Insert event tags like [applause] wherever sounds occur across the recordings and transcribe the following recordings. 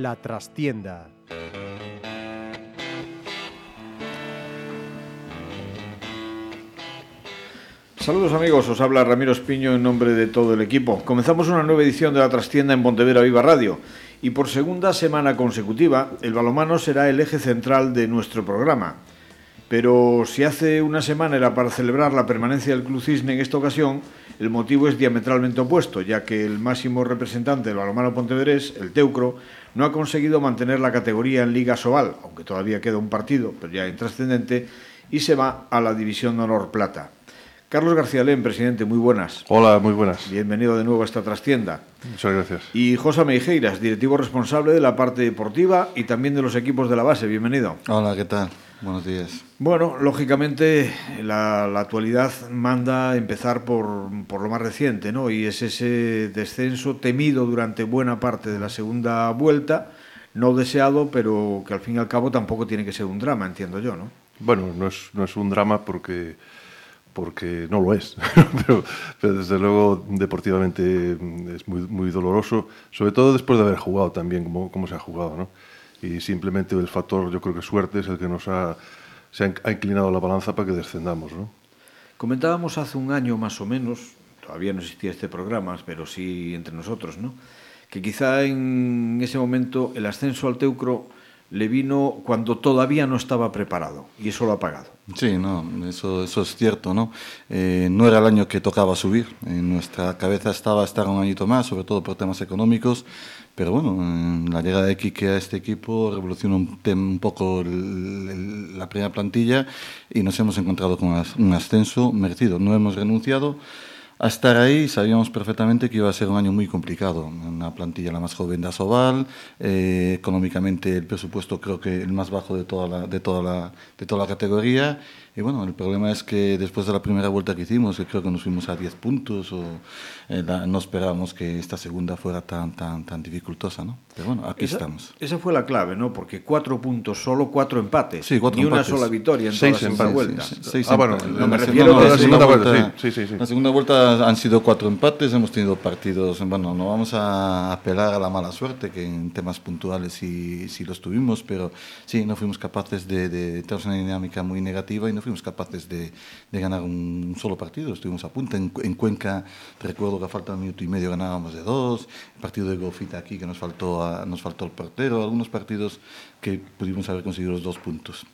La trastienda. Saludos amigos, os habla Ramiro Espiño en nombre de todo el equipo. Comenzamos una nueva edición de La trastienda en Pontevedra Viva Radio y por segunda semana consecutiva el balomano será el eje central de nuestro programa. Pero si hace una semana era para celebrar la permanencia del Club Cisne en esta ocasión, el motivo es diametralmente opuesto, ya que el máximo representante del balomano pontevedrés, el Teucro, no ha conseguido mantener la categoría en Liga Sobal, aunque todavía queda un partido, pero ya intrascendente, y se va a la División de Honor Plata. Carlos García Len, presidente, muy buenas. Hola, muy buenas. Bienvenido de nuevo a esta trastienda. Muchas gracias. Y José Meijeiras, directivo responsable de la parte deportiva y también de los equipos de la base. Bienvenido. Hola, ¿qué tal? Buenos días. Bueno, lógicamente la, la actualidad manda empezar por, por, lo más reciente, ¿no? Y es ese descenso temido durante buena parte de la segunda vuelta, no deseado, pero que al fin y al cabo tampoco tiene que ser un drama, entiendo yo, ¿no? Bueno, no es, no es un drama porque porque no lo es, [laughs] pero, pero, desde luego deportivamente es muy, muy doloroso, sobre todo después de haber jugado también como, como se ha jugado, ¿no? Y simplemente el factor, yo creo que suerte, es el que nos ha, se ha inclinado la balanza para que descendamos, ¿no? Comentábamos hace un año más o menos, todavía no existía este programa, pero sí entre nosotros, ¿no? Que quizá en ese momento el ascenso al Teucro le vino cuando todavía no estaba preparado y eso lo ha pagado. Sí, no, eso, eso es cierto, ¿no? Eh, no era el año que tocaba subir, en nuestra cabeza estaba estar un añito más, sobre todo por temas económicos, pero bueno, la llegada de Quique a este equipo revolucionó un, un poco el, el, la primera plantilla y nos hemos encontrado con un ascenso merecido. No hemos renunciado, a estar ahí sabíamos perfectamente que iba a ser un año muy complicado. Una plantilla la más joven de Asobal, eh, económicamente el presupuesto creo que el más bajo de toda la, de toda la, de toda la categoría. Y bueno, el problema es que después de la primera vuelta que hicimos, que creo que nos fuimos a 10 puntos, o, eh, la, no esperábamos que esta segunda fuera tan, tan, tan dificultosa, ¿no? Pero bueno, aquí esa, estamos. Esa fue la clave, ¿no? Porque cuatro puntos, solo cuatro empates. Sí, cuatro ni empates. una sola victoria en Seis toda la segunda empates, vuelta. Sí, sí, seis Ah, bueno, empates. no, me la refiero segunda- a la segunda segunda vuelta. vuelta, sí, sí, sí. La segunda vuelta han sido cuatro empates, hemos tenido partidos, bueno, no vamos a apelar a la mala suerte, que en temas puntuales sí, sí los tuvimos, pero sí, no fuimos capaces de, de tenemos una dinámica muy negativa y no fuimos capaces de, de ganar un solo partido, estuvimos a punto. En, en Cuenca, recuerdo que a falta de un minuto y medio ganábamos de dos, el partido de Gofita aquí que nos faltó, a- nos faltó el portero, algunos partidos que pudimos haber conseguido los dos puntos.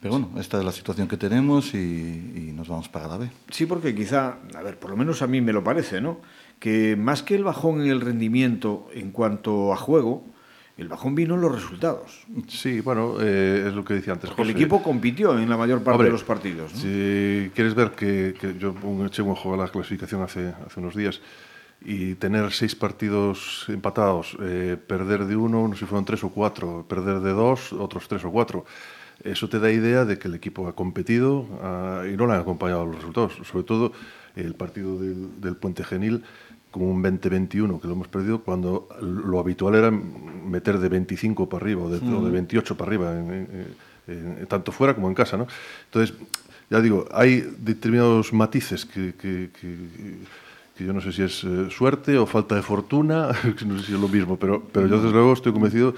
Pero bueno, esta es la situación que tenemos y, y nos vamos para la B. Sí, porque quizá, a ver, por lo menos a mí me lo parece, ¿no? Que más que el bajón en el rendimiento en cuanto a juego, el bajón vino en los resultados. Sí, bueno, eh, es lo que decía antes. Porque el equipo compitió en la mayor parte Hombre, de los partidos. ¿no? Si quieres ver que, que yo eché un ojo a la clasificación hace, hace unos días y tener seis partidos empatados, eh, perder de uno, no sé si fueron tres o cuatro, perder de dos, otros tres o cuatro. Eso te da idea de que el equipo ha competido ah, y no le han acompañado los resultados. Sobre todo el partido del, del Puente Genil con un 20-21 que lo hemos perdido cuando lo habitual era meter de 25 para arriba o de, o de 28 para arriba, en- en- en- tanto fuera como en casa. ¿no? Entonces, ya digo, hay determinados matices que, que- que- que yo no sé si es eh, suerte o falta de fortuna, [laughs] no sé si es lo mismo, pero, pero yo desde luego estoy convencido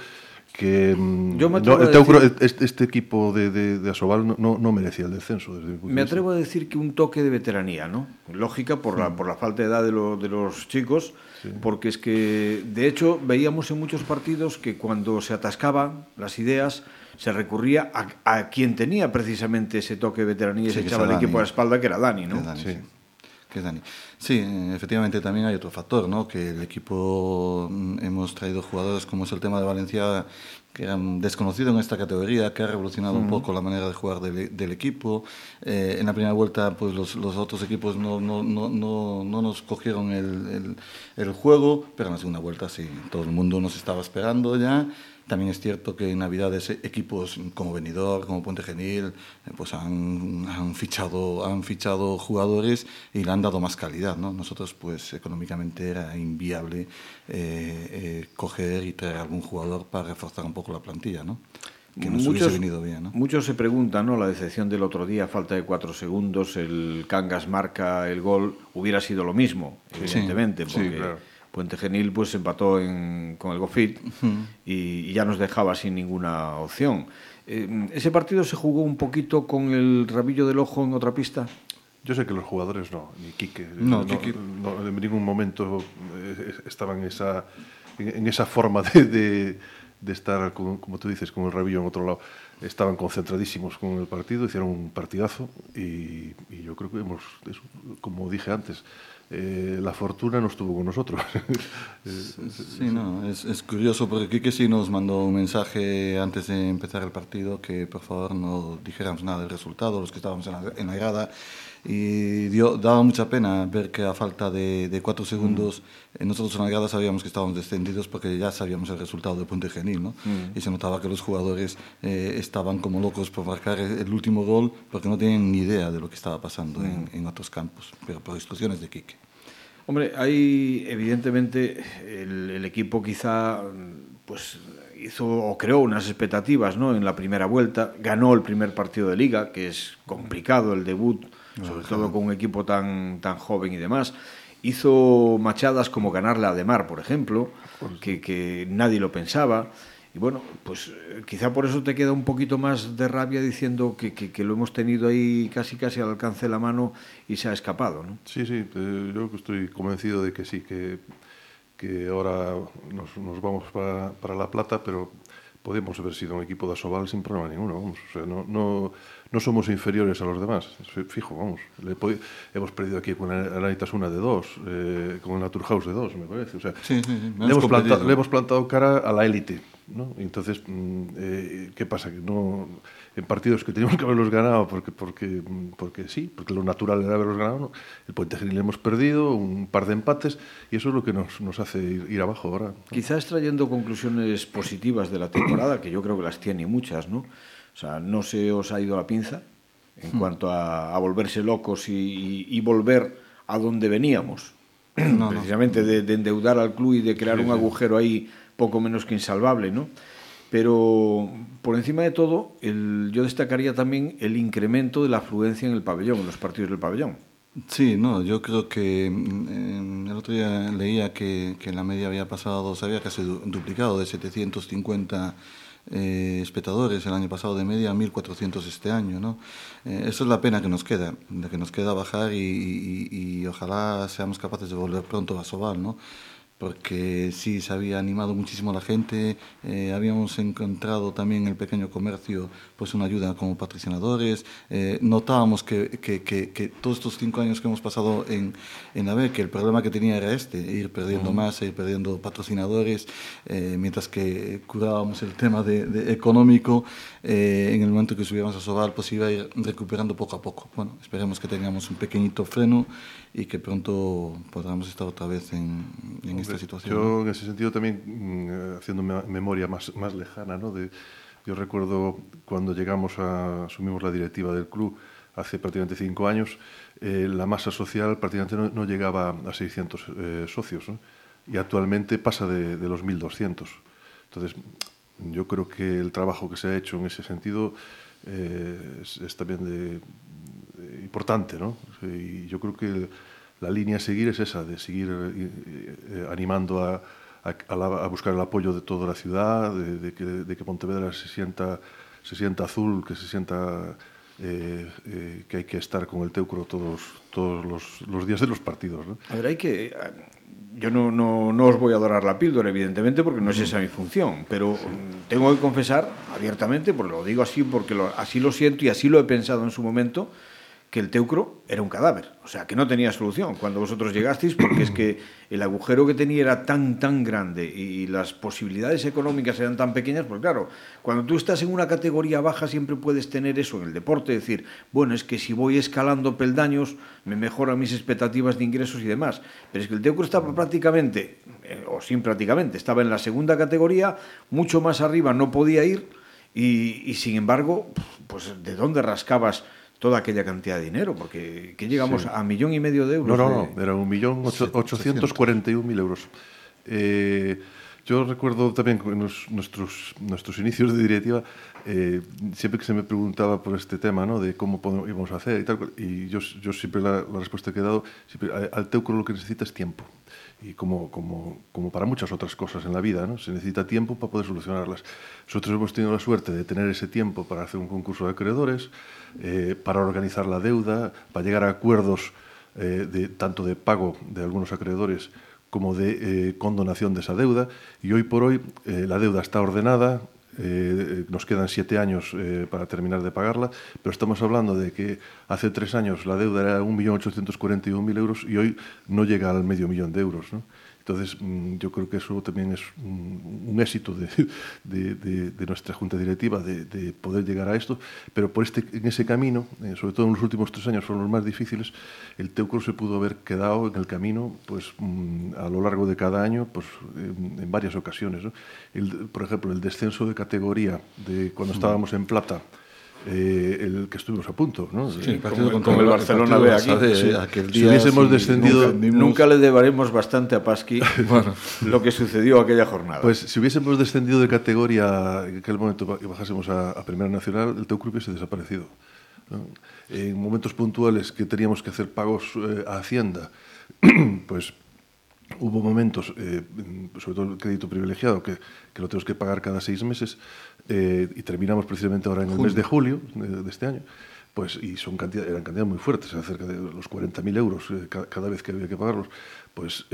que mm, Yo me no, atrevo a el Teucro- decir- este, este equipo de, de, de Asobal no, no, merecía el descenso. Desde mi punto de Me vista. atrevo a decir que un toque de veteranía, ¿no? Lógica por la, por la falta de edad de, lo- de los chicos, porque es que, de hecho, veíamos en muchos partidos que cuando se atascaban las ideas, se recurría a, a quien tenía precisamente ese toque de veteranía y Sí, se echaba el equipo a la espalda, que era Dani, ¿no? Dani, Sí. sí. Que es Dani. Sí, eh, efectivamente también hay otro factor, ¿no? Que el equipo mm, hemos traído jugadores como es el tema de Valencia que eran desconocidos en esta categoría, que ha revolucionado un poco la manera de jugar del, del equipo. Eh, en la primera vuelta, pues los, los otros equipos no, no, no, no, no nos cogieron el, el, el juego, pero en la segunda vuelta sí, todo el mundo nos estaba esperando ya. También es cierto que en Navidades eh, equipos como Benidorm, como Ponte Genil, eh, pues han, han, fichado, han fichado jugadores y le han dado más calidad. ¿no? Nosotros, pues económicamente era inviable eh, eh, coger y traer algún jugador para reforzar un poco la plantilla, ¿no? que nos hubiese venido bien. ¿no? Muchos se preguntan, ¿no? La decepción del otro día, falta de cuatro segundos, el Cangas marca el gol, hubiera sido lo mismo, evidentemente, Sí, porque sí, claro. Puente Genil pues empató con el Gofit y, ya nos dejaba sin ninguna opción. Eh, ¿Ese partido se jugó un poquito con el rabillo del ojo en otra pista? Yo sé que los jugadores no, ni Quique. No, en ningún momento eh, estaban en esa, en esa forma de, de, estar, como tú dices, con el rabillo en otro lado. Estaban concentradísimos con el partido, hicieron un partidazo y, y yo creo que hemos, como dije antes, eh, la fortuna no estuvo con nosotros. [laughs] sí, no, es, es, curioso porque Quique sí nos mandó un mensaje antes de empezar el partido que por favor no dijéramos nada del resultado, los que estábamos en la, en la grada y dio, daba mucha pena ver que a falta de, de cuatro segundos mm. nosotros en la grada sabíamos que estábamos descendidos porque ya sabíamos el resultado de Puente Genil ¿no? Mm. y se notaba que los jugadores eh, estaban como locos por marcar el último gol porque no tenían ni idea de lo que estaba pasando mm. en, en, otros campos, pero por instrucciones de Quique. Hombre, hay evidentemente el, el equipo quizá pues hizo o creó unas expectativas ¿no? en la primera vuelta, ganó el primer partido de liga, que es complicado el debut sobre todo con un equipo tan, tan joven y demás. Hizo machadas como ganarle a Demar, por ejemplo, que, que nadie lo pensaba. Y bueno, pues eh, quizá por eso te queda un poquito más de rabia diciendo que, que, que, lo hemos tenido ahí casi casi al alcance de la mano y se ha escapado, ¿no? Sí, sí, yo estoy convencido de que sí, que, que ahora nos, nos vamos para, para La Plata, pero podemos haber sido un equipo de Asobal sin problema ninguno, vamos. O sea, no, no, no somos inferiores a los demás, fijo, vamos. Le, hemos perdido aquí con el Anitas una de dos, eh, con el Naturhaus de dos, me parece. O sea, sí, sí, sí. Le, hemos plantado, le, hemos plantado, cara a la élite. ¿no? Entonces, mm, eh, ¿qué pasa? Que no, en partidos que teníamos que haberlos ganado porque, porque, porque sí, porque lo natural era haberlos ganado, ¿no? el Puente Genil hemos perdido, un par de empates, y eso es lo que nos, nos hace ir, ir abajo ahora. Quizás trayendo conclusiones positivas de la temporada, que yo creo que las tiene muchas, ¿no? O sea, no se os ha ido la pinza en hmm. cuanto a, a, volverse locos y, y, y, volver a donde veníamos. No, Precisamente no. De, de, endeudar al club y de crear sí, un agujero ahí poco menos que insalvable, ¿no? Pero por encima de todo, el, yo destacaría también el incremento de la afluencia en el pabellón, en los partidos del pabellón. Sí, no, yo creo que mm, el otro día leía que, que la media había pasado, se había casi duplicado de 750 eh, espectadores el año pasado de media a 1.400 este año. ¿no? Eh, eso es la pena que nos queda, de que nos queda bajar y ojalá seamos capaces de volver pronto a Sobal. ¿no? Porque sí se había animado muchísimo la gente, eh, habíamos encontrado también en el pequeño comercio pues una ayuda como patrocinadores, eh, notábamos que, que, que, que, todos estos cinco años que hemos pasado en, en la B, que el problema que tenía era este, ir perdiendo uh -huh. masa, ir perdiendo patrocinadores, eh, mientras que curábamos el tema de, de económico, eh, en el momento que subiéramos a Sobal pues iba a ir recuperando poco a poco. Bueno, esperemos que tengamos un pequeñito freno y que pronto podamos estar otra vez en, en esta situación. Yo, en ese sentido, también mm, haciendo memoria más, más lejana, ¿no? De, yo recuerdo cuando llegamos a, asumimos la directiva del club hace prácticamente cinco años, eh, la masa social prácticamente no, no llegaba a 600 eh, socios, ¿no? y actualmente pasa de, de los 1.200. Entonces, yo creo que el trabajo que se ha hecho en ese sentido eh, es, es, también de importante, ¿no? Y yo creo que la línea a seguir es esa, de seguir eh, eh, animando a, a, a, buscar el apoyo de toda la ciudad, de, de, que, de que, Pontevedra se sienta, se sienta azul, que se sienta eh, eh, que hay que estar con el Teucro todos, todos los, los días de los partidos. ¿no? A ver, hay que... Yo no, no, no, os voy a adorar la píldora, evidentemente, porque no es esa mi función, pero mm, tengo que confesar abiertamente, porque lo digo así, porque lo, así lo siento y así lo he pensado en su momento, que el Teucro era un cadáver, o sea, que no tenía solución cuando vosotros llegasteis, porque es que el agujero que tenía era tan, tan grande y las posibilidades económicas eran tan pequeñas, pues claro, cuando tú estás en una categoría baja siempre puedes tener eso en el deporte, decir, bueno, es que si voy escalando peldaños me mejoran mis expectativas de ingresos y demás, pero es que el Teucro estaba prácticamente, eh, o sin prácticamente, estaba en la segunda categoría, mucho más arriba no podía ir y, y sin embargo, pues ¿de dónde rascabas? Toda aquella cantidad de dinero, porque que llegamos sí. a millón y medio de euros. No, no, no, era un millón ocho, ochocientos cuarenta y un mil euros. Eh, Yo recuerdo también en nuestros, nuestros inicios de directiva, eh, siempre que se me preguntaba por este tema, ¿no? de cómo íbamos a hacer y tal, y yo, yo siempre la, respuesta que he dado, siempre, al Teucro lo que necesita es tiempo. Y como, como, como para muchas otras cosas en la vida, ¿no? se necesita tiempo para poder solucionarlas. Nosotros hemos tenido la suerte de tener ese tiempo para hacer un concurso de acreedores, eh, para organizar la deuda, para llegar a acuerdos eh, de, tanto de pago de algunos acreedores como de eh, condonación de esa deuda. Y hoy por hoy eh, la deuda está ordenada, eh, nos quedan siete años eh, para terminar de pagarla, pero estamos hablando de que hace tres años la deuda era 1.841.000 euros y hoy no llega al medio millón de euros. ¿no? Entonces, mm, yo creo que eso también es un, éxito [laughs] de, nuestra junta directiva, de, poder llegar a esto, pero por este, en ese camino, eh, sobre todo en los últimos tres años fueron los más difíciles, el Teucro se pudo haber quedado en el camino pues, mm, a lo largo de cada año pues, en, varias ocasiones. por ejemplo, el descenso de categoría de cuando estábamos en plata, eh, el que estuvimos a punto, ¿no? Sí, el partido con, el Barcelona B aquí. si hubiésemos descendido... Nunca, le debaremos bastante a Pasqui [laughs] [laughs] bueno, lo que sucedió aquella jornada. Pues si hubiésemos descendido de categoría en aquel momento y bajásemos a, a Primera Nacional, el Teu Club hubiese desaparecido. En momentos puntuales que teníamos que hacer pagos eh, a Hacienda, [clears throat] pues hubo momentos, eh, sobre todo el crédito privilegiado, que, que, lo tenemos que pagar cada seis meses eh, y terminamos precisamente ahora en el mes de julio de, este año, pues, y son cantidad, eran cantidades muy fuertes, cerca de los 40.000 euros eh, cada, vez que había que pagarlos, pues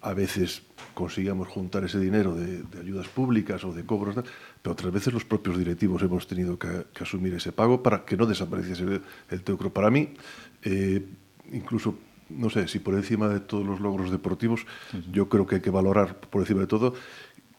a veces conseguíamos juntar ese dinero de, ayudas públicas o de cobros, pero otras veces los propios directivos hemos tenido que, asumir ese pago para que no desapareciese el, el teucro. Para mí, incluso no sé, si por encima de todos los logros deportivos, yo creo que hay que valorar por encima de todo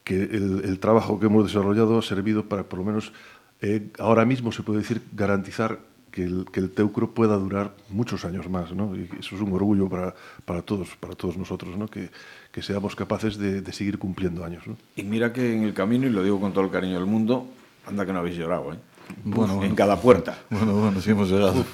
que el, trabajo que hemos desarrollado ha servido para, por lo menos, eh, ahora mismo se puede decir, garantizar que el, que el, Teucro pueda durar muchos años más, ¿no? Y eso es un orgullo para, para todos, para todos nosotros, ¿no? Que, que seamos capaces de, de, seguir cumpliendo años, ¿no? Y mira que en el camino, y lo digo con todo el cariño del mundo, anda que no habéis llorado, ¿eh? Bueno, en cada puerta. [laughs] Bueno, bueno, sí hemos llorado.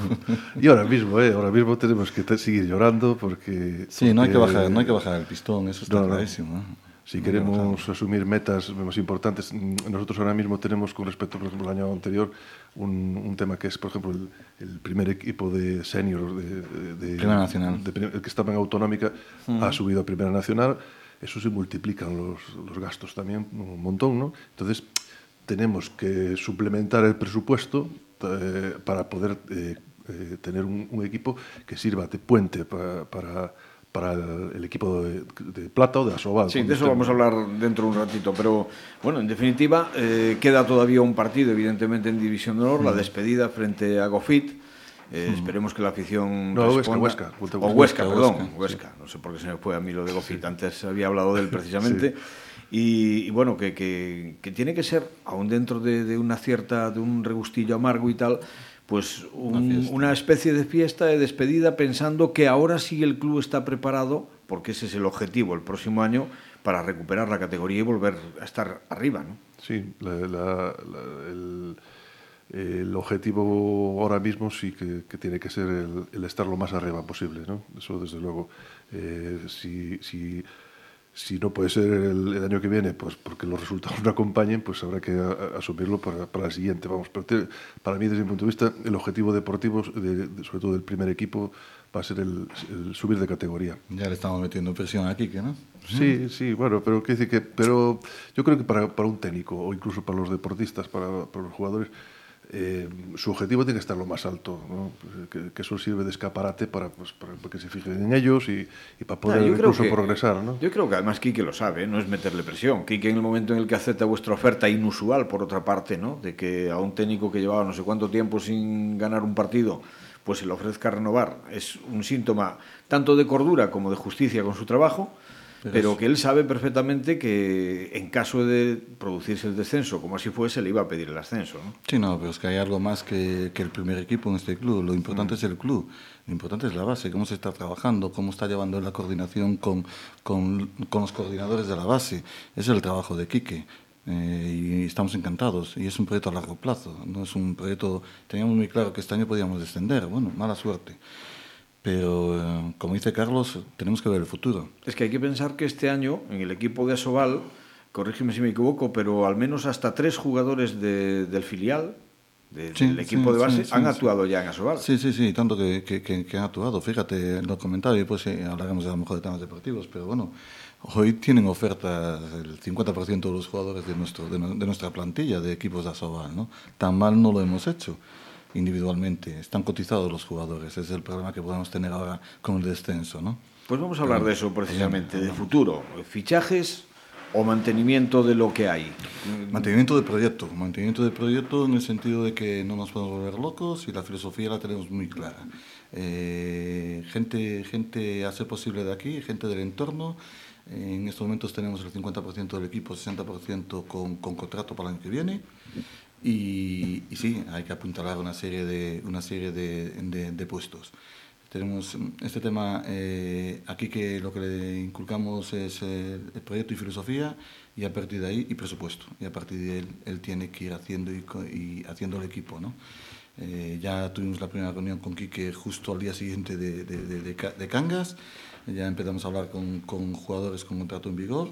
Y ahora mismo, ¿eh? ahora mismo tenemos que seguir llorando porque... Sí, No, hay que bajar, no hay que bajar el pistón, eso está clarísimo. Si queremos asumir metas más importantes, nosotros ahora mismo tenemos con respecto al año anterior un, un, tema que es, por ejemplo, el, el primer equipo de senior de, de, Primera Nacional. el que estaba en Autonómica ha subido a Primera Nacional. Eso se multiplican los, los gastos también un montón, ¿no? Entonces, tenemos que suplementar el presupuesto eh, para poder eh, eh, tener un, un, equipo que sirva de puente para, para, para el, el, equipo de, de, plata o de Asobal. Sí, de eso vamos a hablar dentro de un ratito, pero bueno, en definitiva, queda todavía un partido, evidentemente, en División de Honor, mm. la despedida frente a Gofit. Eh, mm. Esperemos que la afición no, responda. Huesca, Huesca, o Huesca, perdón, Huesca, Huesca. Sí. No sé por qué se me fue a mí lo de Gofit. Sí. Antes había hablado de él [laughs] precisamente. sí. Y, y, bueno, que, que, que, tiene que ser, aún dentro de, de, una cierta, de un regustillo amargo y tal, pues un, una, una, especie de fiesta de despedida pensando que ahora sí el club está preparado, porque ese es el objetivo el próximo año, para recuperar la categoría y volver a estar arriba, ¿no? Sí, la, la, la, el, el, objetivo ahora mismo sí que, que tiene que ser el, el, estar lo más arriba posible, ¿no? Eso desde luego. Eh, si, si si no puede ser el, el, año que viene, pues porque los resultados [laughs] no acompañen, pues habrá que a, asumirlo para, para el siguiente. Vamos, pero te, para mí, desde mi punto de vista, el objetivo deportivo, de, de, sobre todo del primer equipo, va a ser el, el, subir de categoría. Ya le estamos metiendo presión aquí, ¿que no? Sí, sí, bueno, pero, decir que, pero yo creo que para, para un técnico, o incluso para los deportistas, para, para los jugadores, eh, su objetivo tiene que estar lo más alto, ¿no? que, que, eso sirve de escaparate para, pues, para, para que se fijen en ellos y, y para poder claro, incluso que, progresar. ¿no? Yo creo que además Quique lo sabe, no es meterle presión. Quique en el momento en el que acepta vuestra oferta inusual, por otra parte, ¿no? de que a un técnico que llevaba no sé cuánto tiempo sin ganar un partido, pues se le ofrezca renovar, es un síntoma tanto de cordura como de justicia con su trabajo. Pero, pero que él sabe perfectamente que en caso de producirse el descenso, como así fuese, le iba a pedir el ascenso. ¿no? Sí, no, pero es que hay algo más que, que el primer equipo en este club. Lo importante mm. es el club, lo importante es la base, cómo se está trabajando, cómo está llevando la coordinación con, con, con los coordinadores de la base. Es el trabajo de Quique. Eh, y estamos encantados. Y es un proyecto a largo plazo, no es un proyecto. Teníamos muy claro que este año podíamos descender. Bueno, mala suerte. Pero, eh, como dice Carlos, tenemos que ver el futuro. Es que hay que pensar que este año, en el equipo de Asobal, corrígeme si me equivoco, pero al menos hasta tres jugadores de, del filial del equipo de base han actuado ya en Asobal. Sí, sí, sí, tanto que, que, que, han actuado. Fíjate en los comentarios, pues sí, hablaremos a lo mejor de temas deportivos, pero bueno, hoy tienen ofertas el 50% de los jugadores de, nuestro, de, nuestra plantilla de equipos de Asobal, ¿no? Tan mal no lo hemos hecho individualmente. Están cotizados los jugadores. Ese es el problema que podemos tener ahora con el descenso, ¿no? Pues vamos a hablar de eso precisamente, de futuro. Fichajes o mantenimiento de lo que hay? Mantenimiento de proyecto, mantenimiento de proyecto en el sentido de que no nos podemos volver locos y la filosofía la tenemos muy clara. Eh, gente, gente ser posible de aquí, gente del entorno. En estos momentos tenemos el 50% del equipo, 60% con, con contrato para el año que viene. Y, y, sí, hay que apuntalar una serie de, una serie de, de, de puestos. Tenemos este tema eh, aquí que lo que le inculcamos es eh, el proyecto y filosofía y a partir de ahí y presupuesto. Y a partir de él, él tiene que ir haciendo y, y haciendo el equipo. ¿no? Eh, ya tuvimos la primera reunión con Quique justo al día siguiente de, de Cangas. Ya empezamos a hablar con, con, jugadores con contrato en vigor.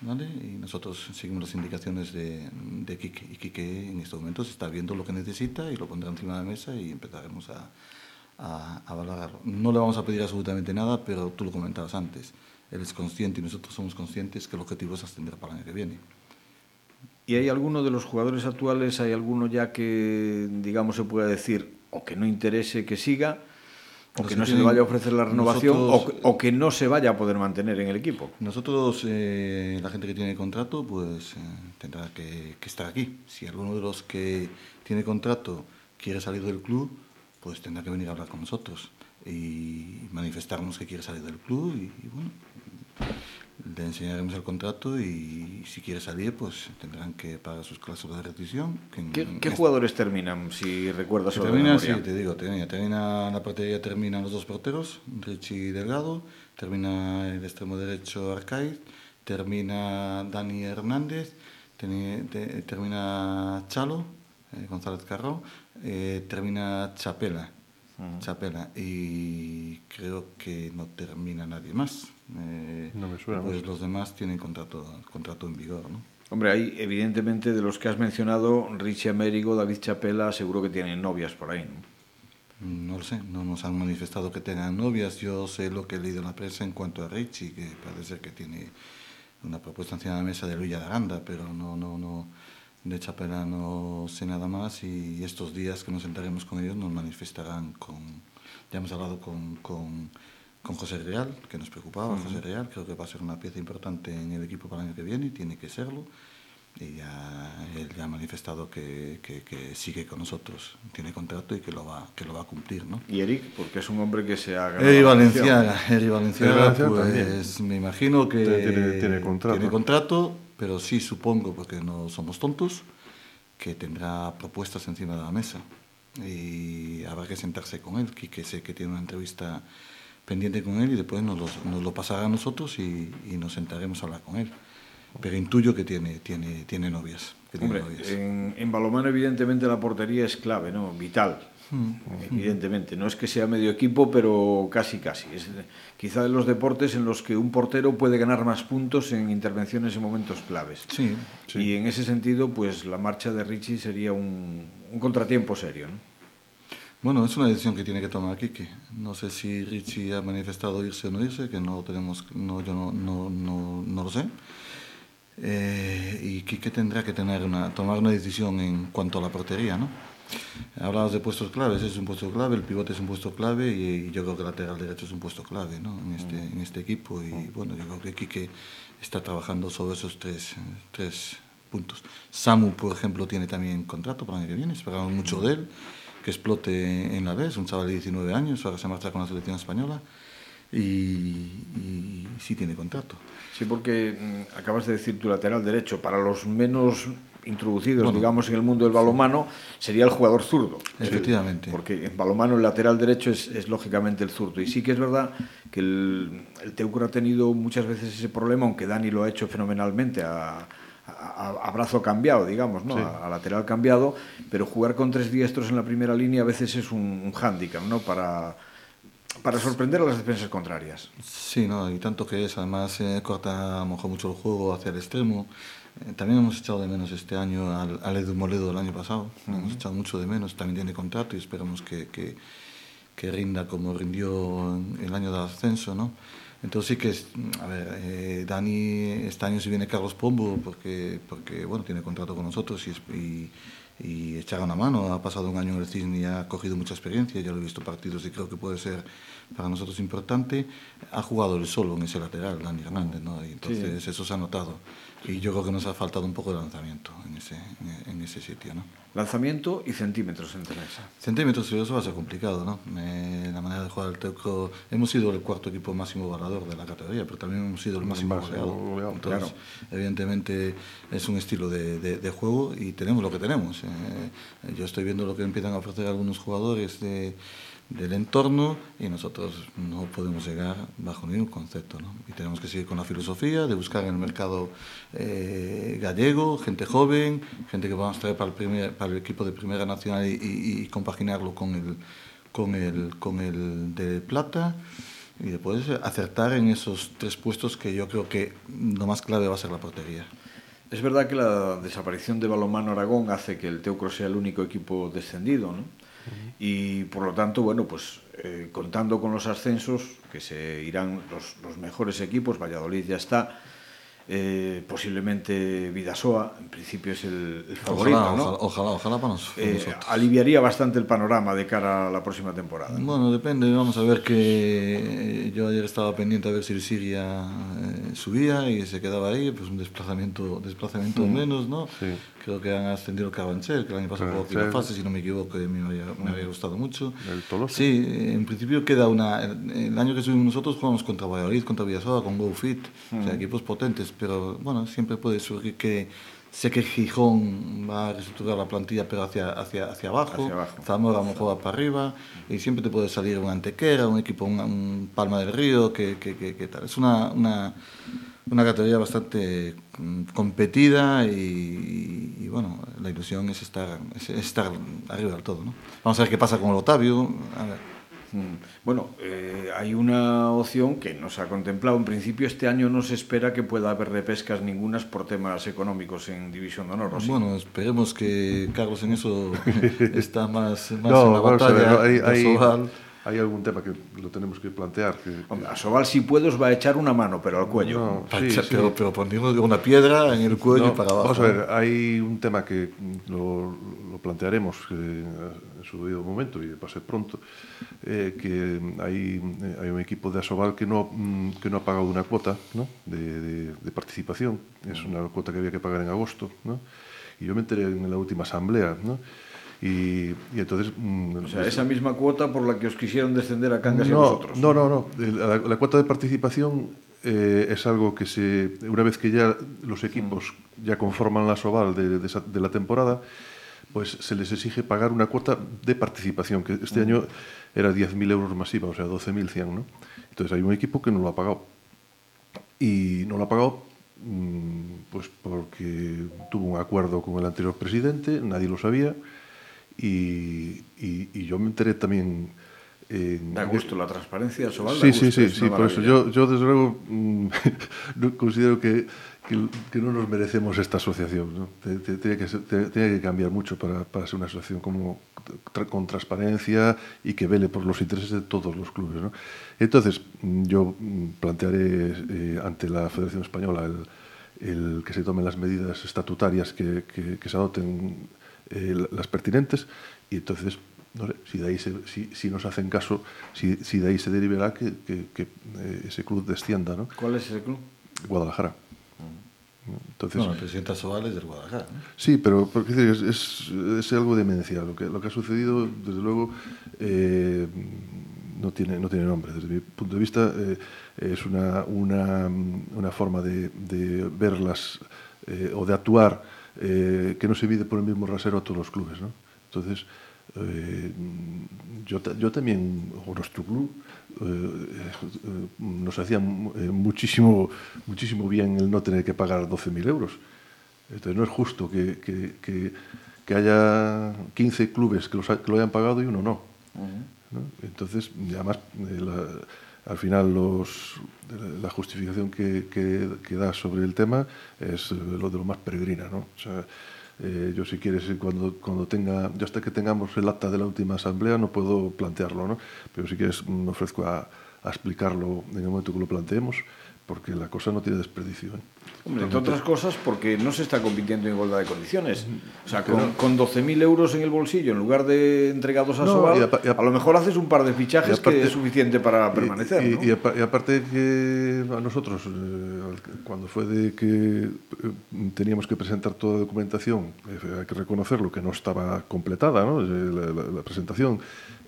¿Vale? Y nosotros seguimos las indicaciones de, de Quique. Y Quique en estos momentos está viendo lo que necesita y lo pondrá encima de la mesa y empezaremos a a, valorarlo. No le vamos a pedir absolutamente nada, pero tú lo comentabas antes. Él es consciente y nosotros somos conscientes que el objetivo es ascender para el año que viene. ¿Y hay alguno de los jugadores actuales, hay alguno ya que, digamos, se pueda decir, o que no interese que siga, o que no se le vaya a ofrecer la renovación, nosotros, o, o, que no se vaya a poder mantener en el equipo? Nosotros, eh, la gente que tiene contrato, pues eh, tendrá que, que estar aquí. Si alguno de los que tiene contrato quiere salir del club, pues tendrá que venir a hablar con nosotros y manifestarnos que quiere salir del club y, y bueno, le enseñaremos el contrato y si quiere salir pues tendrán que pagar sus cláusulas de restricción. ¿Qué, ¿Qué, jugadores terminan, si recuerdas? Termina, sí, te digo, termina, termina la portería terminan los dos porteros, Richie Delgado, termina el extremo derecho Arcaiz, termina Dani Hernández, termina Chalo, eh, González Carro, eh, termina Chapela. Uh -huh. Chapela. Y creo que no termina nadie más. Eh, no me suena. Pues los demás tienen contrato, contrato en vigor, ¿no? Hombre, hay evidentemente de los que has mencionado, Richie Américo, David Chapela, seguro que tienen novias por ahí, ¿no? No lo sé, no nos han manifestado que tengan novias. Yo sé lo que he leído en la prensa en cuanto a Richie, que parece ser que tiene una propuesta encima de la mesa de Luis de Aranda, pero no, no, no, de Chapela no sé nada más y estos días que nos sentaremos con ellos nos manifestarán con... Ya hemos hablado con, con, con José Real, que nos preocupaba, uh -huh. José Real, creo que va a ser una pieza importante en el equipo para el año que viene y tiene que serlo. Y ya él ya ha manifestado que, que, que, sigue con nosotros, tiene contrato y que lo va, que lo va a cumplir. ¿no? Y Eric, porque es un hombre que se ha ganado. Eric Valenciaga, Eric Valenciaga, pues me imagino que tiene, tiene, contrato. tiene contrato, pero sí supongo, porque no somos tontos, que tendrá propuestas encima de la mesa. Y habrá que sentarse con él, que, que sé que tiene una entrevista pendiente con él y después nos, los, nos lo pasará a nosotros y, y nos sentaremos a hablar con él pero intuyo que tiene, tiene, tiene novias. Que Hombre, tiene novias. En, en, balomano evidentemente la portería es clave, ¿no? Vital. Mm. Evidentemente, no es que sea medio equipo, pero casi casi. Es quizá de los deportes en los que un portero puede ganar más puntos en intervenciones en momentos claves. Sí, sí. Y en ese sentido, pues la marcha de Richie sería un, un contratiempo serio, ¿no? Bueno, es una decisión que tiene que tomar Kike. No sé si Richie ha manifestado irse o no irse, que no tenemos, no, yo no, no, no, no lo sé. Eh, y Quique tendrá que tener una, tomar una decisión en cuanto a la portería, ¿no? Hablabas de puestos claves, es un puesto clave, el pivote es un puesto clave y, y yo creo que el lateral derecho es un puesto clave ¿no? en, este, en este equipo y bueno, yo creo que Quique está trabajando sobre esos tres, tres puntos. Samu, por ejemplo, tiene también contrato para el año que viene, esperamos mucho de él, que explote en la vez, un chaval de 19 años, ahora se marcha con la selección española y, y sí tiene contrato. Sí, porque mm, acabas de decir tu lateral derecho, para los menos introducidos, bueno, digamos, en el mundo del balomano, sería el jugador zurdo. Efectivamente. Porque en balomano el lateral derecho es, es lógicamente el zurdo. Y sí que es verdad que el, el Teucro ha tenido muchas veces ese problema, aunque Dani lo ha hecho fenomenalmente a, a, a brazo cambiado, digamos, ¿no? Sí. A, a, lateral cambiado, pero jugar con tres diestros en la primera línea a veces es un, un hándicap, ¿no? Para para sorprender a las defensas contrarias. Sí, no, y tanto que es, además eh, corta mejor mucho el juego hacia el extremo. Eh, también hemos echado de menos este año al, al Edu Moledo del año pasado, hemos echado mucho de menos, también tiene contrato y esperamos que, que, que rinda como rindió el año del ascenso, ¿no? Entonces sí que, es, a ver, eh, Dani, este año si viene Carlos Pombo, porque, porque bueno, tiene contrato con nosotros y, y, y echar una mano. Ha pasado un año en el Cisne y ha cogido mucha experiencia, ya lo he visto partidos y creo que puede ser para nosotros importante. Ha jugado él solo en ese lateral, Dani Hernández, ¿no? Y entonces sí. eso se ha notado. Y yo creo que nos ha faltado un poco de lanzamiento en ese, en ese sitio, ¿no? Lanzamiento y centímetros en esa. Centímetros, eso va a ser complicado, ¿no? Eh, la manera de jugar el Teucro... Hemos sido el cuarto equipo máximo goleador de la categoría, pero también hemos sido el máximo goleador. Entonces, claro. evidentemente, es un estilo de, de, de, juego y tenemos lo que tenemos. Eh, yo estoy viendo lo que empiezan a ofrecer algunos jugadores de del entorno y nosotros no podemos llegar bajo ningún concepto. ¿no? Y tenemos que seguir con la filosofía de buscar en el mercado eh, gallego, gente joven, gente que vamos a traer para el, primer, para el equipo de Primera Nacional y, y, compaginarlo con el, con, el, con el de Plata y después acertar en esos tres puestos que yo creo que lo más clave va a ser la portería. Es verdad que la desaparición de Balomano Aragón hace que el Teucro sea el único equipo descendido, ¿no? Y por lo tanto, bueno, pues eh, contando con los ascensos, que se irán los, los mejores equipos, Valladolid ya está, eh, posiblemente Vidasoa, en principio es el, el favorito, ojalá, ¿no? Ojalá, ojalá para eh, nosotros. Aliviaría bastante el panorama de cara a la próxima temporada. ¿no? Bueno, depende, vamos a ver que yo ayer estaba pendiente a ver si el Siria eh, subía y se quedaba ahí, pues un desplazamiento, desplazamiento mm. menos, ¿no? Sí. Creo que han ascendido el Carabanchel, que el año pasado jugó aquí la fase, si no me equivoco, y me había, me había gustado mucho. El Tolosa. Sí, en principio queda una... El, el año que subimos nosotros jugamos contra Valladolid, contra Villasoa, con GoFit, mm. o sea, equipos potentes, pero bueno, siempre puede surgir que sé que Gijón va a reestructurar la plantilla pero hacia, hacia, hacia, abajo, hacia abajo. Zamora a lo mejor va para arriba y siempre te puede salir un Antequera, un equipo, un, un Palma del Río, que, que, que, que, tal. Es una, una, una categoría bastante competida y, y, bueno, la ilusión es estar, es estar arriba del todo. ¿no? Vamos a ver qué pasa con el Otavio. A ver. Mm. Bueno, eh, hay una opción que no se ha contemplado. En principio, este año no se espera que pueda haber repescas ningunas por temas económicos en División de Honor. ¿sí? Bueno, esperemos que Carlos en eso [laughs] está más, más no, en la batalla. Ver, hay, hay, hai algún tema que lo tenemos que plantear. Que, Hombre, a Sobal si puedes va a echar una mano, pero al cuello. No, sí, echar, sí. Pero, pero, poniendo una piedra en el cuello no, para abajo. Vamos a ver, hay un tema que lo, lo plantearemos en su debido momento y va a ser pronto, eh, que hay, eh, hay, un equipo de Asobal que no, mm, que no ha pagado una cuota ¿no? de, de, de, participación. Es una cuota que había que pagar en agosto. ¿no? Y yo me enteré en la última asamblea. ¿no? Y, y, entonces... Mm, o sea, esa misma cuota por la que os quisieron descender a Cangas no, y a vosotros. No, no, no. La, la cuota de participación eh, es algo que se... Una vez que ya los equipos ya conforman la Soval de, de, de la temporada, pues se les exige pagar una cuota de participación, que este año era 10.000 euros masiva, o sea, 12.100, ¿no? Entonces hay un equipo que no lo ha pagado. Y no lo ha pagado mmm, pues porque tuvo un acuerdo con el anterior presidente, nadie lo sabía, y, y, y yo me enteré también... Eh, da gusto la transparencia, Sobal. Sí, sí, sí, sí, por eso yo, yo desde luego [laughs] mmm, considero que, que, que, no nos merecemos esta asociación. ¿no? Tiene que, que cambiar mucho para, para ser una asociación como, tra, con transparencia y que vele por los intereses de todos los clubes. ¿no? Entonces, yo plantearé eh, ante la Federación Española el, el, que se tomen las medidas estatutarias que se adopten eh, las pertinentes y entonces no sé, si, de ahí se, si, si, nos hacen caso, si, si, de ahí se derivará que, que, que eh, ese club descienda. ¿no? ¿Cuál es ese club? Guadalajara. Entonces, bueno, el presidente Sobal es del Guadalajara. ¿no? Sí, pero porque es, es, es, algo demencial. Lo que, lo que ha sucedido, desde luego, eh, no, tiene, no tiene nombre. Desde mi punto de vista, eh, es una, una, una forma de, de verlas eh, o de actuar eh, que no se mide por el mismo rasero a todos los clubes. ¿no? Entonces, eh, yo, yo también, o nuestro club, eh, nos hacía muchísimo, muchísimo bien el no tener que pagar 12.000 euros. Entonces no es justo que, que, que, que, haya 15 clubes que, los, que lo hayan pagado y uno no. Uh -huh. Entonces, además, al final la justificación que, da sobre el tema es lo de lo más peregrina. ¿no? Eh, yo si quieres, cuando, cuando tenga, ya hasta que tengamos el acta de la última asamblea no puedo plantearlo, ¿no? pero si quieres me ofrezco a, a explicarlo en el momento que lo planteemos porque la cosa no tiene desperdicio. ¿eh? Hombre, entre otras cosas, porque no se está compitiendo en igualdad de condiciones. O sea, con, con 12.000 euros en el bolsillo, en lugar de entregados a no, a, lo mejor haces un par de fichajes que es suficiente para permanecer. Y, ¿no? y, aparte que a nosotros, eh, cuando fue de que eh, teníamos que presentar toda la documentación, eh, hay que reconocerlo, que no estaba completada, ¿no? La, la, la presentación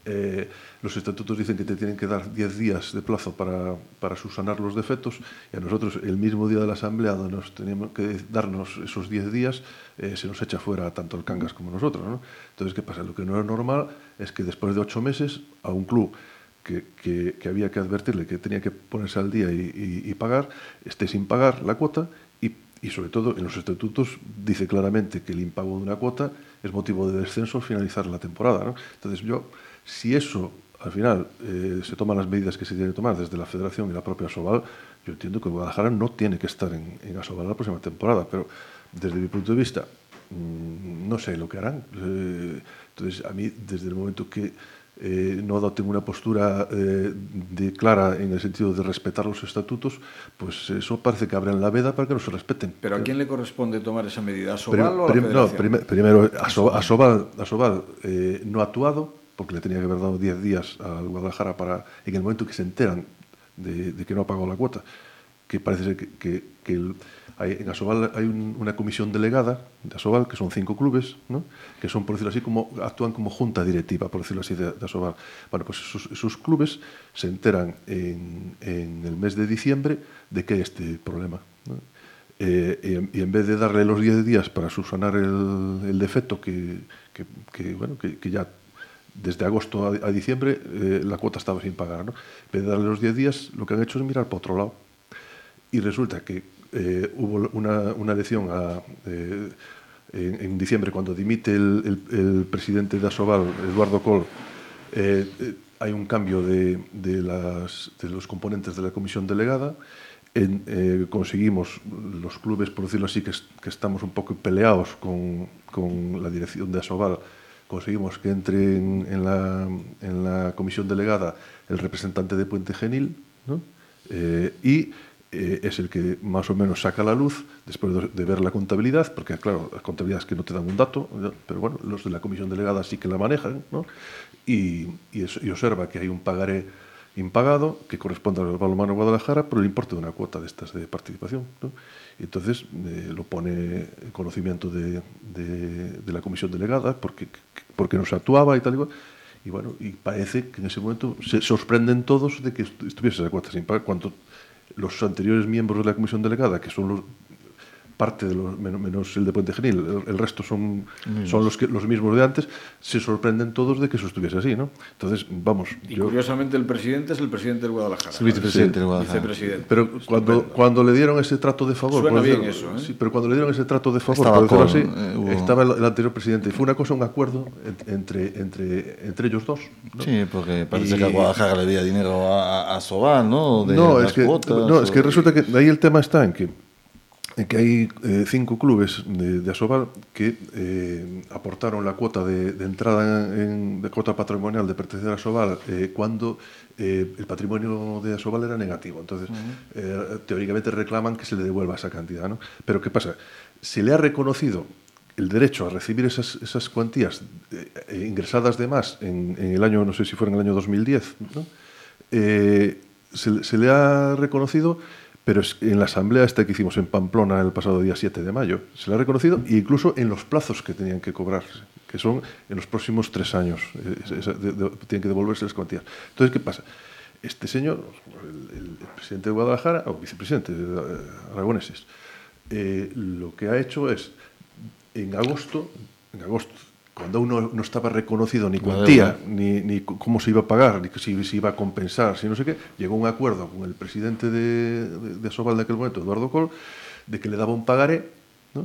eh, los estatutos dicen que te tienen que dar 10 días de plazo para, para, subsanar los defectos y a nosotros el mismo día de la asamblea nos teníamos que darnos esos 10 días eh, se nos echa fuera tanto el Cangas como nosotros. ¿no? Entonces, ¿qué pasa? Lo que no es normal es que después de 8 meses a un club que, que, había que advertirle que tenía que ponerse al día y, pagar, esté sin pagar la cuota y, y, sobre todo en los estatutos dice claramente que el impago de una cuota es motivo de descenso al finalizar la temporada. ¿no? Entonces yo si eso, al final, eh, se toman las medidas que se tienen que tomar desde la Federación y la propia Asobal, yo entiendo que Guadalajara no tiene que estar en, en Asobal la próxima temporada, pero desde mi punto de vista, mmm, no sé lo que harán. Eh, entonces, a mí, desde el momento que eh, no adopten una postura eh, de clara en el sentido de respetar los estatutos, pues eso parece que abren la veda para que no se respeten. ¿Pero a quién le corresponde tomar esa medida? ¿A Sobal o a la prim, No, prim primero, eh, no ha actuado, porque le tenía que haber dado 10 días al Guadalajara para, en el momento que se enteran de, que no ha pagado la cuota, que parece que, en Asobal hay un, una comisión delegada de Asobal, que son cinco clubes, ¿no? que son, por decirlo así, como actúan como junta directiva, por decirlo así, de, de Asobal. Bueno, pues esos clubes se enteran en, en, el mes de diciembre de que hay este problema. ¿no? Eh, y, en vez de darle los 10 días para subsanar el, el defecto que, bueno, que ya desde agosto a, a diciembre eh, la cuota estaba sin pagar. ¿no? En vez de darle los 10 días, lo que han hecho es mirar para otro lado. Y resulta que eh, hubo una, una elección a, eh, en, en, diciembre, cuando dimite el, el, el, presidente de Asobal, Eduardo Col, eh, eh, hay un cambio de, de, las, de, los componentes de la comisión delegada. En, eh, conseguimos los clubes, por decirlo así, que, que estamos un poco peleados con, con la dirección de Asobal, conseguimos que entre en, la, en la comisión delegada el representante de Puente Genil, ¿no? eh, y eh, es el que más o menos saca la luz después de, ver la contabilidad, porque claro, las contabilidades que no te dan un dato, pero bueno, los de la comisión delegada sí que la manejan, ¿no? y, y, y observa que hay un pagaré impagado que corresponde al balonmano Guadalajara por el importe de una cuota de estas de participación. ¿no? Entonces eh, lo pone en conocimiento de, de, la comisión delegada porque, porque no se actuaba y tal y cual. Y bueno, y parece que en ese momento se sorprenden todos de que estuviese esa cuota sin pagar, cuando los anteriores miembros de la comisión delegada, que son los, parte de los, menos, menos el de Puente Genil, el, el resto son, mm. son los, que, los mismos de antes, se sorprenden todos de que eso estuviese así, ¿no? Entonces, vamos. Y yo... curiosamente el presidente es el presidente del Guadalajara. El vicepresidente del Guadalajara. Vicepresidente. Pero cuando, cuando le dieron ese trato de favor. Suena bien eso, ¿eh? Sí, pero cuando le dieron ese trato de favor, estaba, con, así, eh, hubo... estaba el, el, anterior presidente. Y fue una cosa, un acuerdo entre, entre, entre ellos dos. ¿no? Sí, porque parece y... que a Guadalajara le debía dinero a, a Sobal, ¿no? De no, es que, cuotas, no, es que resulta que ahí el tema está en que que hay eh, cinco clubes de, de Asobal que eh, aportaron la cuota de, de entrada en, de cuota patrimonial de pertenecer a Asobal eh, cuando el patrimonio de Asobal era negativo. Entonces, uh -huh. teóricamente reclaman que se le devuelva esa cantidad. ¿no? Pero ¿qué pasa? Se le ha reconocido el derecho a recibir esas, esas cuantías ingresadas de más en, en, el año, no sé si fue en el año 2010, ¿no? se, se le ha reconocido pero en la asamblea esta que hicimos en Pamplona el pasado día 7 de mayo, se le ha reconocido e incluso en los plazos que tenían que cobrarse, que son en los próximos tres años, eh, tienen que devolverse las cuantías. Entonces, ¿qué pasa? Este señor, el, presidente de Guadalajara, o vicepresidente de Aragoneses, eh, lo que ha hecho es, en agosto, en agosto cuando uno no estaba reconocido ni cuantía, ni, ni cómo se iba a pagar, ni si se iba a compensar, si no sé qué, llegó un acuerdo con el presidente de, de, de Sobal de aquel momento, Eduardo Col, de que le daba un pagaré ¿no?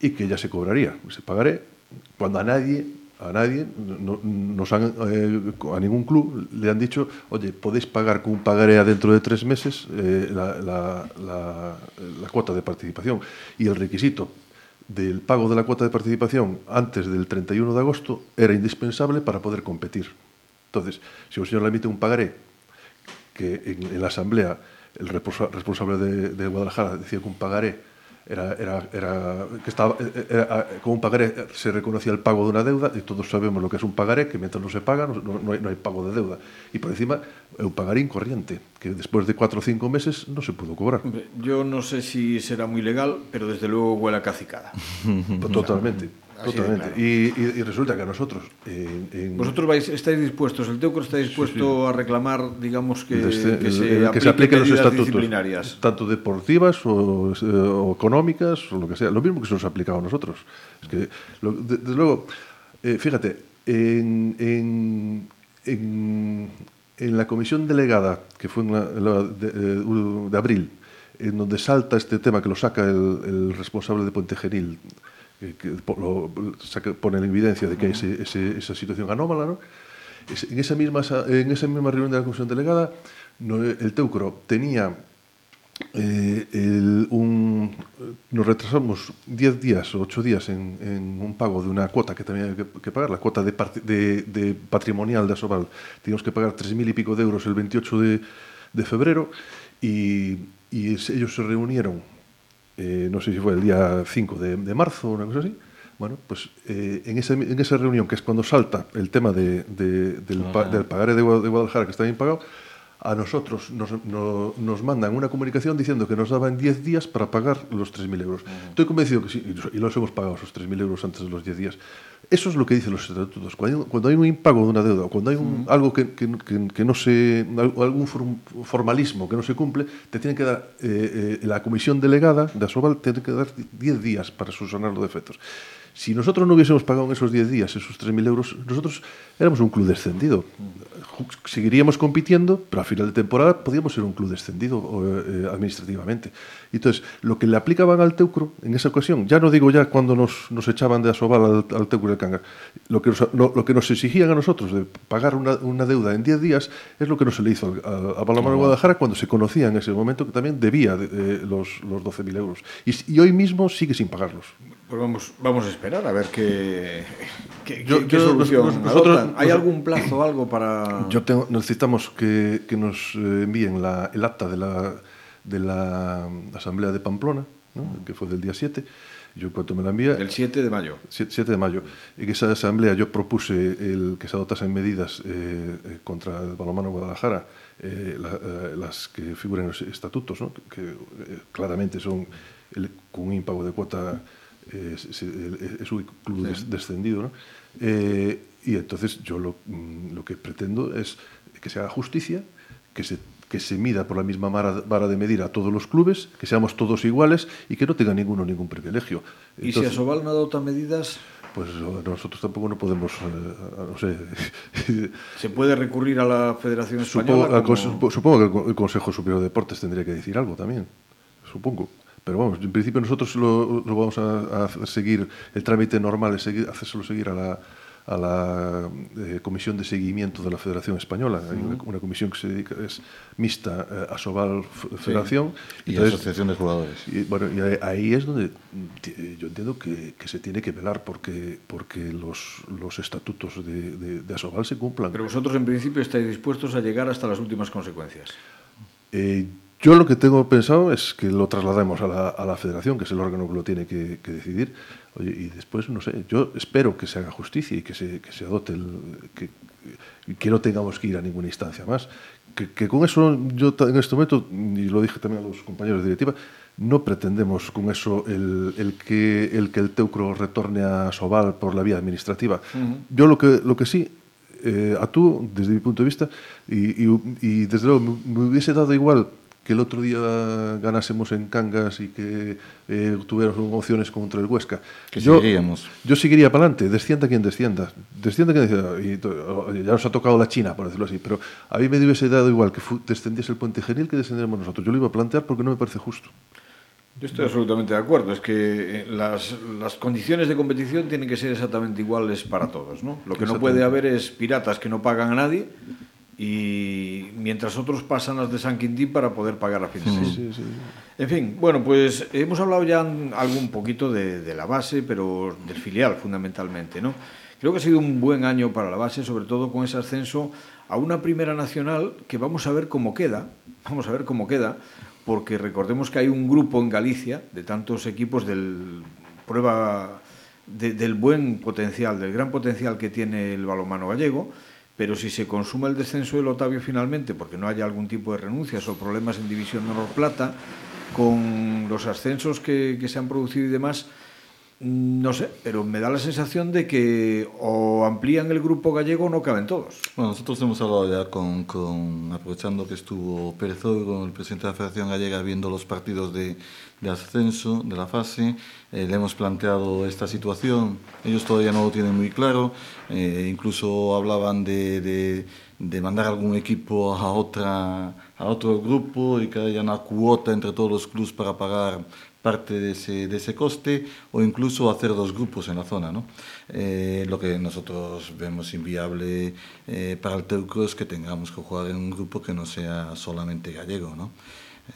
y que ya se cobraría. Ese pagaré, cuando a nadie a nadie, no, nos han, eh, a ningún club le han dicho, oye, podéis pagar con un pagaré dentro de tres meses eh, la, la, la, la, cuota de participación. Y el requisito del pago de la cuota de participación antes del 31 de agosto era indispensable para poder competir. Entonces, si un señor le emite un pagaré que en, la asamblea el responsable de, de Guadalajara decía que un pagaré era, era, era que estaba era, era, con un pagaré se reconocía el pago de una deuda e todos sabemos lo que es un pagaré que mientras non se paga non, no, hai, no hay pago de deuda. E por encima é un pagarín corriente que despois de 4 ou 5 meses non se pudo cobrar. Hombre, yo non sei sé si será moi legal pero desde luego huele a cacicada. [laughs] Totalmente. Totalmente. Claro. Y, y, y, resulta que a nosotros. En, en... Vosotros vais, estáis dispuestos, el Teucro está dispuesto sí, sí. a reclamar, digamos, que, Desde, que, se, el, que se apliquen los estatutos, disciplinarias. tanto deportivas o, o, económicas o lo que sea. Lo mismo que se nos ha aplicado a nosotros. Es que, lo, desde de luego, eh, fíjate, en, en, en, en, la comisión delegada, que fue en la, en la de, eh, de, abril, en donde salta este tema que lo saca el, el responsable de Puente Genil que, pone en evidencia de que hay ese, ese, esa situación anómala, ¿no? En esa, misma, en esa misma reunión de la Comisión Delegada, el Teucro tenía eh, nos retrasamos 10 días o 8 días en, un pago de una cuota que tenía que, pagar, la cuota de, de, de, patrimonial de Asobal. Teníamos que pagar 3.000 y pico de euros el 28 de, febrero y ellos se reunieron eh, no sé si fue el día 5 de, de marzo o una cosa así, bueno, pues eh, en, ese, en, esa reunión, que es cuando salta el tema de, de, del, pa, del, pagaré de Guadalajara que está bien pagado, a nosotros nos, no, nos mandan una comunicación diciendo que nos daban 10 días para pagar los 3.000 euros. Estoy convencido que sí, y los hemos pagado esos 3.000 euros antes de los 10 días. Eso es lo que dicen los estatutos. Cuando hay, cuando hay un impago de una deuda, o cuando hay un, algo que, que, que, que, no se. algún formalismo que no se cumple, te tienen que dar. Eh, eh, la comisión delegada de Asobal tiene que dar 10 días para subsanar los defectos. Si nosotros no hubiésemos pagado en esos 10 días esos 3.000 euros, nosotros éramos un club descendido. Seguiríamos compitiendo, pero a final de temporada podíamos ser un club descendido eh, administrativamente. Entonces, lo que le aplicaban al Teucro en esa ocasión, ya no digo ya cuando nos, nos echaban de Asobal al, al Teucro del Canga, lo que, nos, lo, lo, que nos exigían a nosotros de pagar una, una deuda en 10 días es lo que no se le hizo a, a Palomar de Guadalajara cuando se conocía en ese momento que también debía de, de, los, los 12.000 euros. Y, y hoy mismo sigue sin pagarlos. Pues vamos, vamos a esperar a ver qué, qué, yo, qué yo, solución nosotros. ¿Hay algún plazo o algo para...? Yo tengo, necesitamos que, que nos eh, envíen la, el acta de la, de la Asamblea de Pamplona, ¿no? que fue del día 7, yo cuanto me la envía... El 7 de mayo. 7, 7 de mayo. Que esa asamblea yo propuse el que se adoptasen medidas eh, eh, contra el balonmano Guadalajara, eh, la, eh, las que figuran en los estatutos, ¿no? que, que eh, claramente son el, con un impago de cuota es, es un club sí. descendido, ¿no? Eh, y entonces yo lo, mm, lo, que pretendo es que se haga justicia, que se, que se mida por la misma vara, de medir a todos los clubes, que seamos todos iguales y que no tenga ninguno ningún privilegio. ¿Y si Asobal no adopta medidas? Pues nosotros tampoco no podemos, eh, no sé. [laughs] ¿Se puede recurrir a la Federación Española? Supongo, como... supongo que el Consejo Superior de Deportes tendría que decir algo también, supongo. Pero vamos, en principio nosotros lo, lo vamos a, a, seguir, el trámite normal es seguir, hacérselo seguir a la, a la eh, Comisión de Seguimiento de la Federación Española. Hay una, una, comisión que se dedica, es mixta eh, a Sobal Federación. Sí. Y Entonces, Asociación de Jugadores. Y, bueno, y ahí es donde yo entiendo que, que, se tiene que velar porque, porque los, los estatutos de, de, de Asobal se cumplan. Pero vosotros en principio estáis dispuestos a llegar hasta las últimas consecuencias. Eh, yo lo que tengo pensado es que lo traslademos a la, a la federación, que es el órgano que lo tiene que, que, decidir. Oye, y después, no sé, yo espero que se haga justicia y que se, que se adopte, el, que, que no tengamos que ir a ninguna instancia más. Que, que con eso, yo en este momento, y lo dije también a los compañeros de directiva, no pretendemos con eso el, el, que, el que el Teucro retorne a Sobal por la vía administrativa. Uh -huh. Yo lo que, lo que sí eh, a tú, desde mi punto de vista, y, y, y desde luego me, me hubiese dado igual que el otro día ganásemos en Cangas y que eh, tuviéramos opciones contra el Huesca. Que yo, seguiríamos. Yo seguiría para adelante, descienda quien descienda. Descienda quien descienda. Y ya nos ha tocado la China, por decirlo así, pero a mí me hubiese dado igual que descendiese el Puente Genil que descendiéramos nosotros. Yo lo iba a plantear porque no me parece justo. Yo estoy absolutamente de acuerdo. Es que eh, las, las, condiciones de competición tienen que ser exactamente iguales para todos. ¿no? Lo que no puede haber es piratas que no pagan a nadie y mientras otros pasan las de San Quintín para poder pagar a fin de mes. Sí, sí, en fin, bueno, pues hemos hablado ya algo un poquito de, de, la base, pero del filial fundamentalmente, ¿no? Creo que ha sido un buen año para la base, sobre todo con ese ascenso a una primera nacional que vamos a ver cómo queda, vamos a ver cómo queda, porque recordemos que hay un grupo en Galicia de tantos equipos del prueba de, del buen potencial, del gran potencial que tiene el balonmano gallego, pero si se consume el descenso del Otavio finalmente, porque no haya algún tipo de renuncias o problemas en División de Honor Plata, con los ascensos que, que se han producido y demás, No sé, pero me da la sensación de que o amplían el grupo gallego no caben todos. Bueno, nosotros hemos hablado ya con, con aprovechando que estuvo Pérez con el presidente de la Federación Gallega, viendo los partidos de, de ascenso de la fase. Eh, le hemos planteado esta situación. Ellos todavía no lo tienen muy claro. Eh, incluso hablaban de, de, de mandar algún equipo a otra a otro grupo y que haya una cuota entre todos los clubes para pagar parte de ese, de ese coste o incluso hacer dos grupos en la zona. ¿no? Eh, lo que nosotros vemos inviable eh, para el Teucro es que tengamos que jugar en un grupo que no sea solamente gallego. ¿no?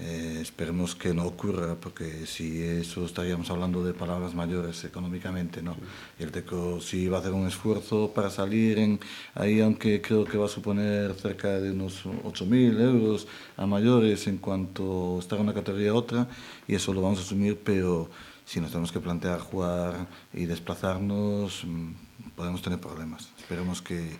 Eh, esperemos que no ocurra, porque si eso estaríamos hablando de palabras mayores económicamente, ¿no? Y el TECO sí va a hacer un esfuerzo para salir en, ahí, aunque creo que va a suponer cerca de unos 8.000 euros a mayores en cuanto estar en una categoría u otra, y eso lo vamos a asumir, pero si nos tenemos que plantear jugar y desplazarnos, mm, podemos tener problemas. Esperemos que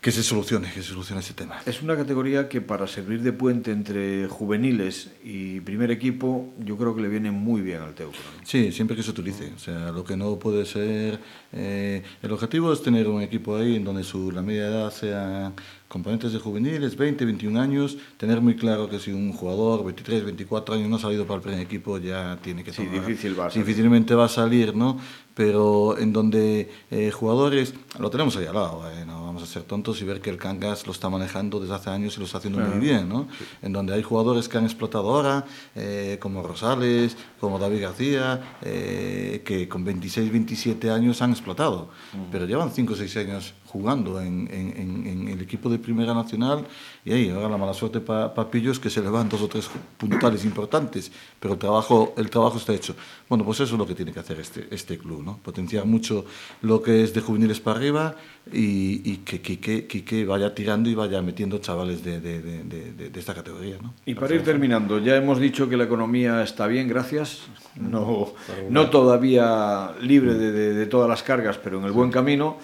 que se solucione, que se solucione ese tema. Es una categoría que para servir de puente entre juveniles y primer equipo, yo creo que le viene muy bien al Teucro. Sí, siempre que se utilice. O sea, lo que no puede ser... Eh, el objetivo es tener un equipo ahí en donde su, la media edad sea componentes de juveniles, 20, 21 años, tener muy claro que si un jugador 23, 24 años no ha salido para el primer equipo ya tiene que sí, difícil va a difícilmente va a salir, ¿no? Pero en donde eh, jugadores, lo tenemos ahí al lado, eh, no vamos a ser tontos y ver que el Cangas lo está manejando desde hace años y lo está haciendo muy bien, ¿no? Sí. En donde hay jugadores que han explotado ahora, eh, como Rosales, como David García, eh, que con 26, 27 años han explotado, mm. pero llevan 5 o 6 años jugando en, en, en, el equipo de Primera Nacional y ahí ahora la mala suerte para pa Pillos que se le van dos o tres puntales importantes, pero el trabajo, el trabajo está hecho. Bueno, pues eso es lo que tiene que hacer este, este club, ¿no? potenciar mucho lo que es de juveniles para arriba y, y que Quique, Quique vaya tirando y vaya metiendo chavales de, de, de, de, de esta categoría. ¿no? Y para ir terminando, ya hemos dicho que la economía está bien, gracias, no, no todavía libre de, de, de todas las cargas, pero en el buen camino.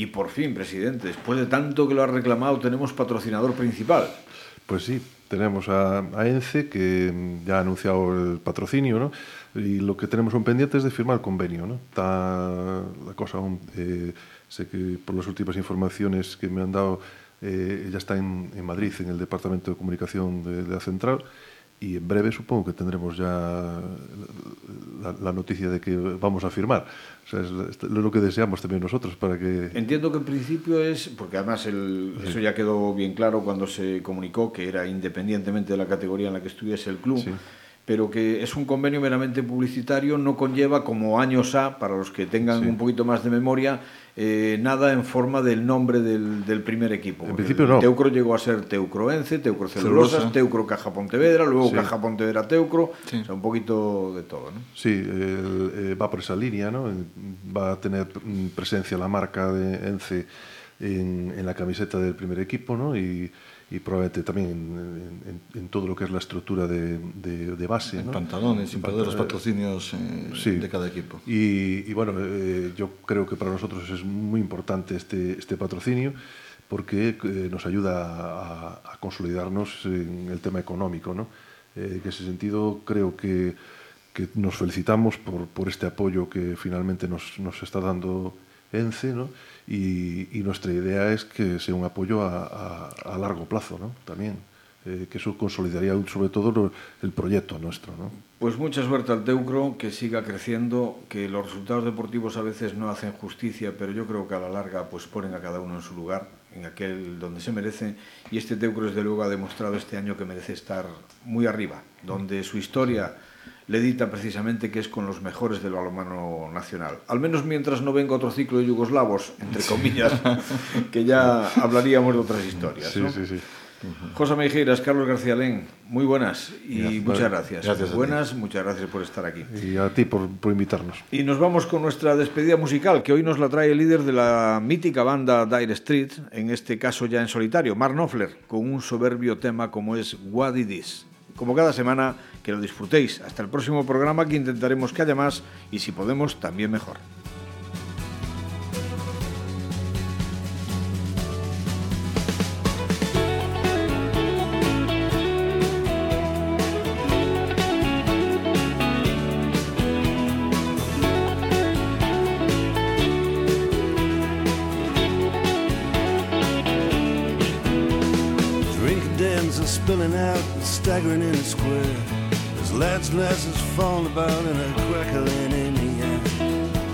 Y por fin, presidente, después de tanto que lo ha reclamado, tenemos patrocinador principal. Pues sí, tenemos a, a ENCE, que ya ha anunciado el patrocinio, ¿no? Y lo que tenemos un pendiente es de firmar el convenio, ¿no? Está la cosa aún... Eh, sé que por las últimas informaciones que me han dado, eh, ya está en, en Madrid, en el Departamento de Comunicación de, de la Central, y en breve supongo que tendremos ya la, la, noticia de que vamos a firmar. O sea, es lo que deseamos también nosotros para que... Entiendo que en principio es, porque además el, sí. eso ya quedó bien claro cuando se comunicó que era independientemente de la categoría en la que estuviese el club, sí pero que es un convenio meramente publicitario, no conlleva como años A, para los que tengan sí. un poquito más de memoria, eh, nada en forma del nombre del, del primer equipo. En principio no. Teucro llegó a ser Teucroense, Teucro Celulosas, Celulosa. Teucro Caja Pontevedra, luego sí. Caja Pontevedra Teucro, sí. o sea, un poquito de todo. ¿no? Sí, el, eh, va por esa línea, ¿no? va a tener presencia la marca de ENCE en, en la camiseta del primer equipo, ¿no? y y probablemente también en, en, en, todo lo que es la estructura de, de, de base. En ¿no? pantalones, sin perder los patrocinios eh, sí. de cada equipo. Y, y bueno, eh, yo creo que para nosotros es muy importante este, este patrocinio porque eh, nos ayuda a, a, consolidarnos en el tema económico. ¿no? En ese sentido, creo que, que nos felicitamos por, por este apoyo que finalmente nos, nos está dando ENCE, ¿no? Y, y, nuestra idea es que sea un apoyo a, a, a largo plazo ¿no? también, eh, que eso consolidaría sobre todo el proyecto nuestro. ¿no? Pues mucha suerte al Teucro, que siga creciendo, que los resultados deportivos a veces no hacen justicia, pero yo creo que a la larga pues ponen a cada uno en su lugar, en aquel donde se merece, y este Teucro desde luego ha demostrado este año que merece estar muy arriba, donde su historia le dita precisamente que es con los mejores del balonmano nacional. Al menos mientras no venga otro ciclo de yugoslavos, entre comillas, [laughs] que ya hablaríamos de otras historias. Sí, ¿no? sí, sí. José Meijeiras, Carlos García Len, muy buenas y Gracias. muchas gracias. Gracias buenas, muchas gracias por estar aquí. Y a ti por, por invitarnos. Y nos vamos con nuestra despedida musical, que hoy nos la trae el líder de la mítica banda Dire Street, en este caso ya en solitario, Mark Knopfler, con un soberbio tema como es What It Is. Como cada semana, que lo disfrutéis. Hasta el próximo programa que intentaremos que haya más y si podemos, también mejor.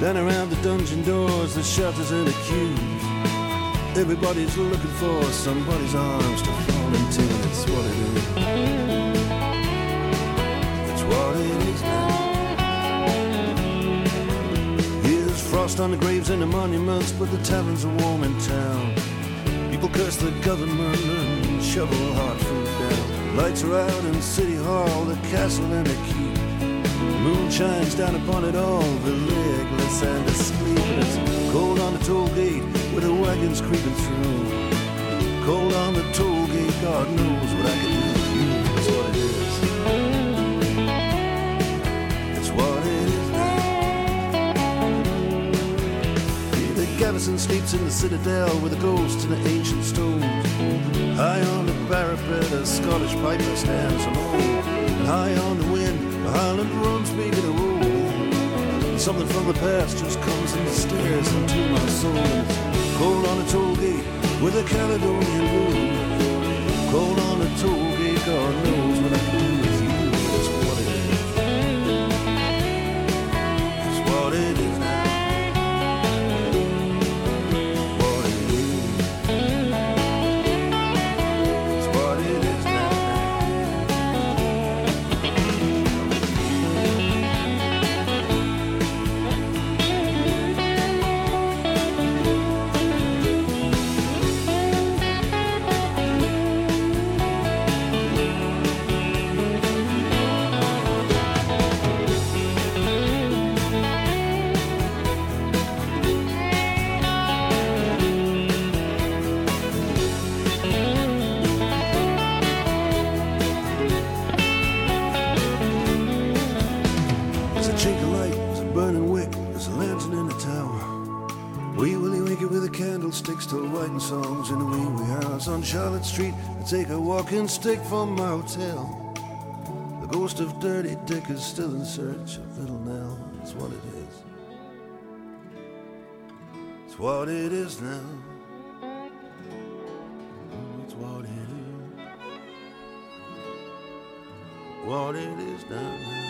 Down around the dungeon doors, the shelters and the queues. Everybody's looking for somebody's arms to fall into. It's what it is. It's what it is now. Here's frost on the graves and the monuments, but the taverns are warm in town. People curse the government and shovel hard food down. Lights are out in City Hall, the castle and the keep. The moon shines down upon it all, the legless and the sleepless. Cold on the toll gate with the wagons creeping through. Cold on the toll gate, God knows what I can do. That's what it is. It's what it is. The garrison sleeps in the citadel with the ghosts and the ancient stones. High on the parapet, a Scottish piper stands alone. High on the wind, the Highland drums begin to roll. Something from the past just comes and stares into my soul. Cold on a toll gate with a Caledonian moon. Cold on the toll gate, God knows walking stick from my hotel. The ghost of Dirty Dick is still in search of Little Nell. It's what it is. It's what it is now. It's what it is. What it is now.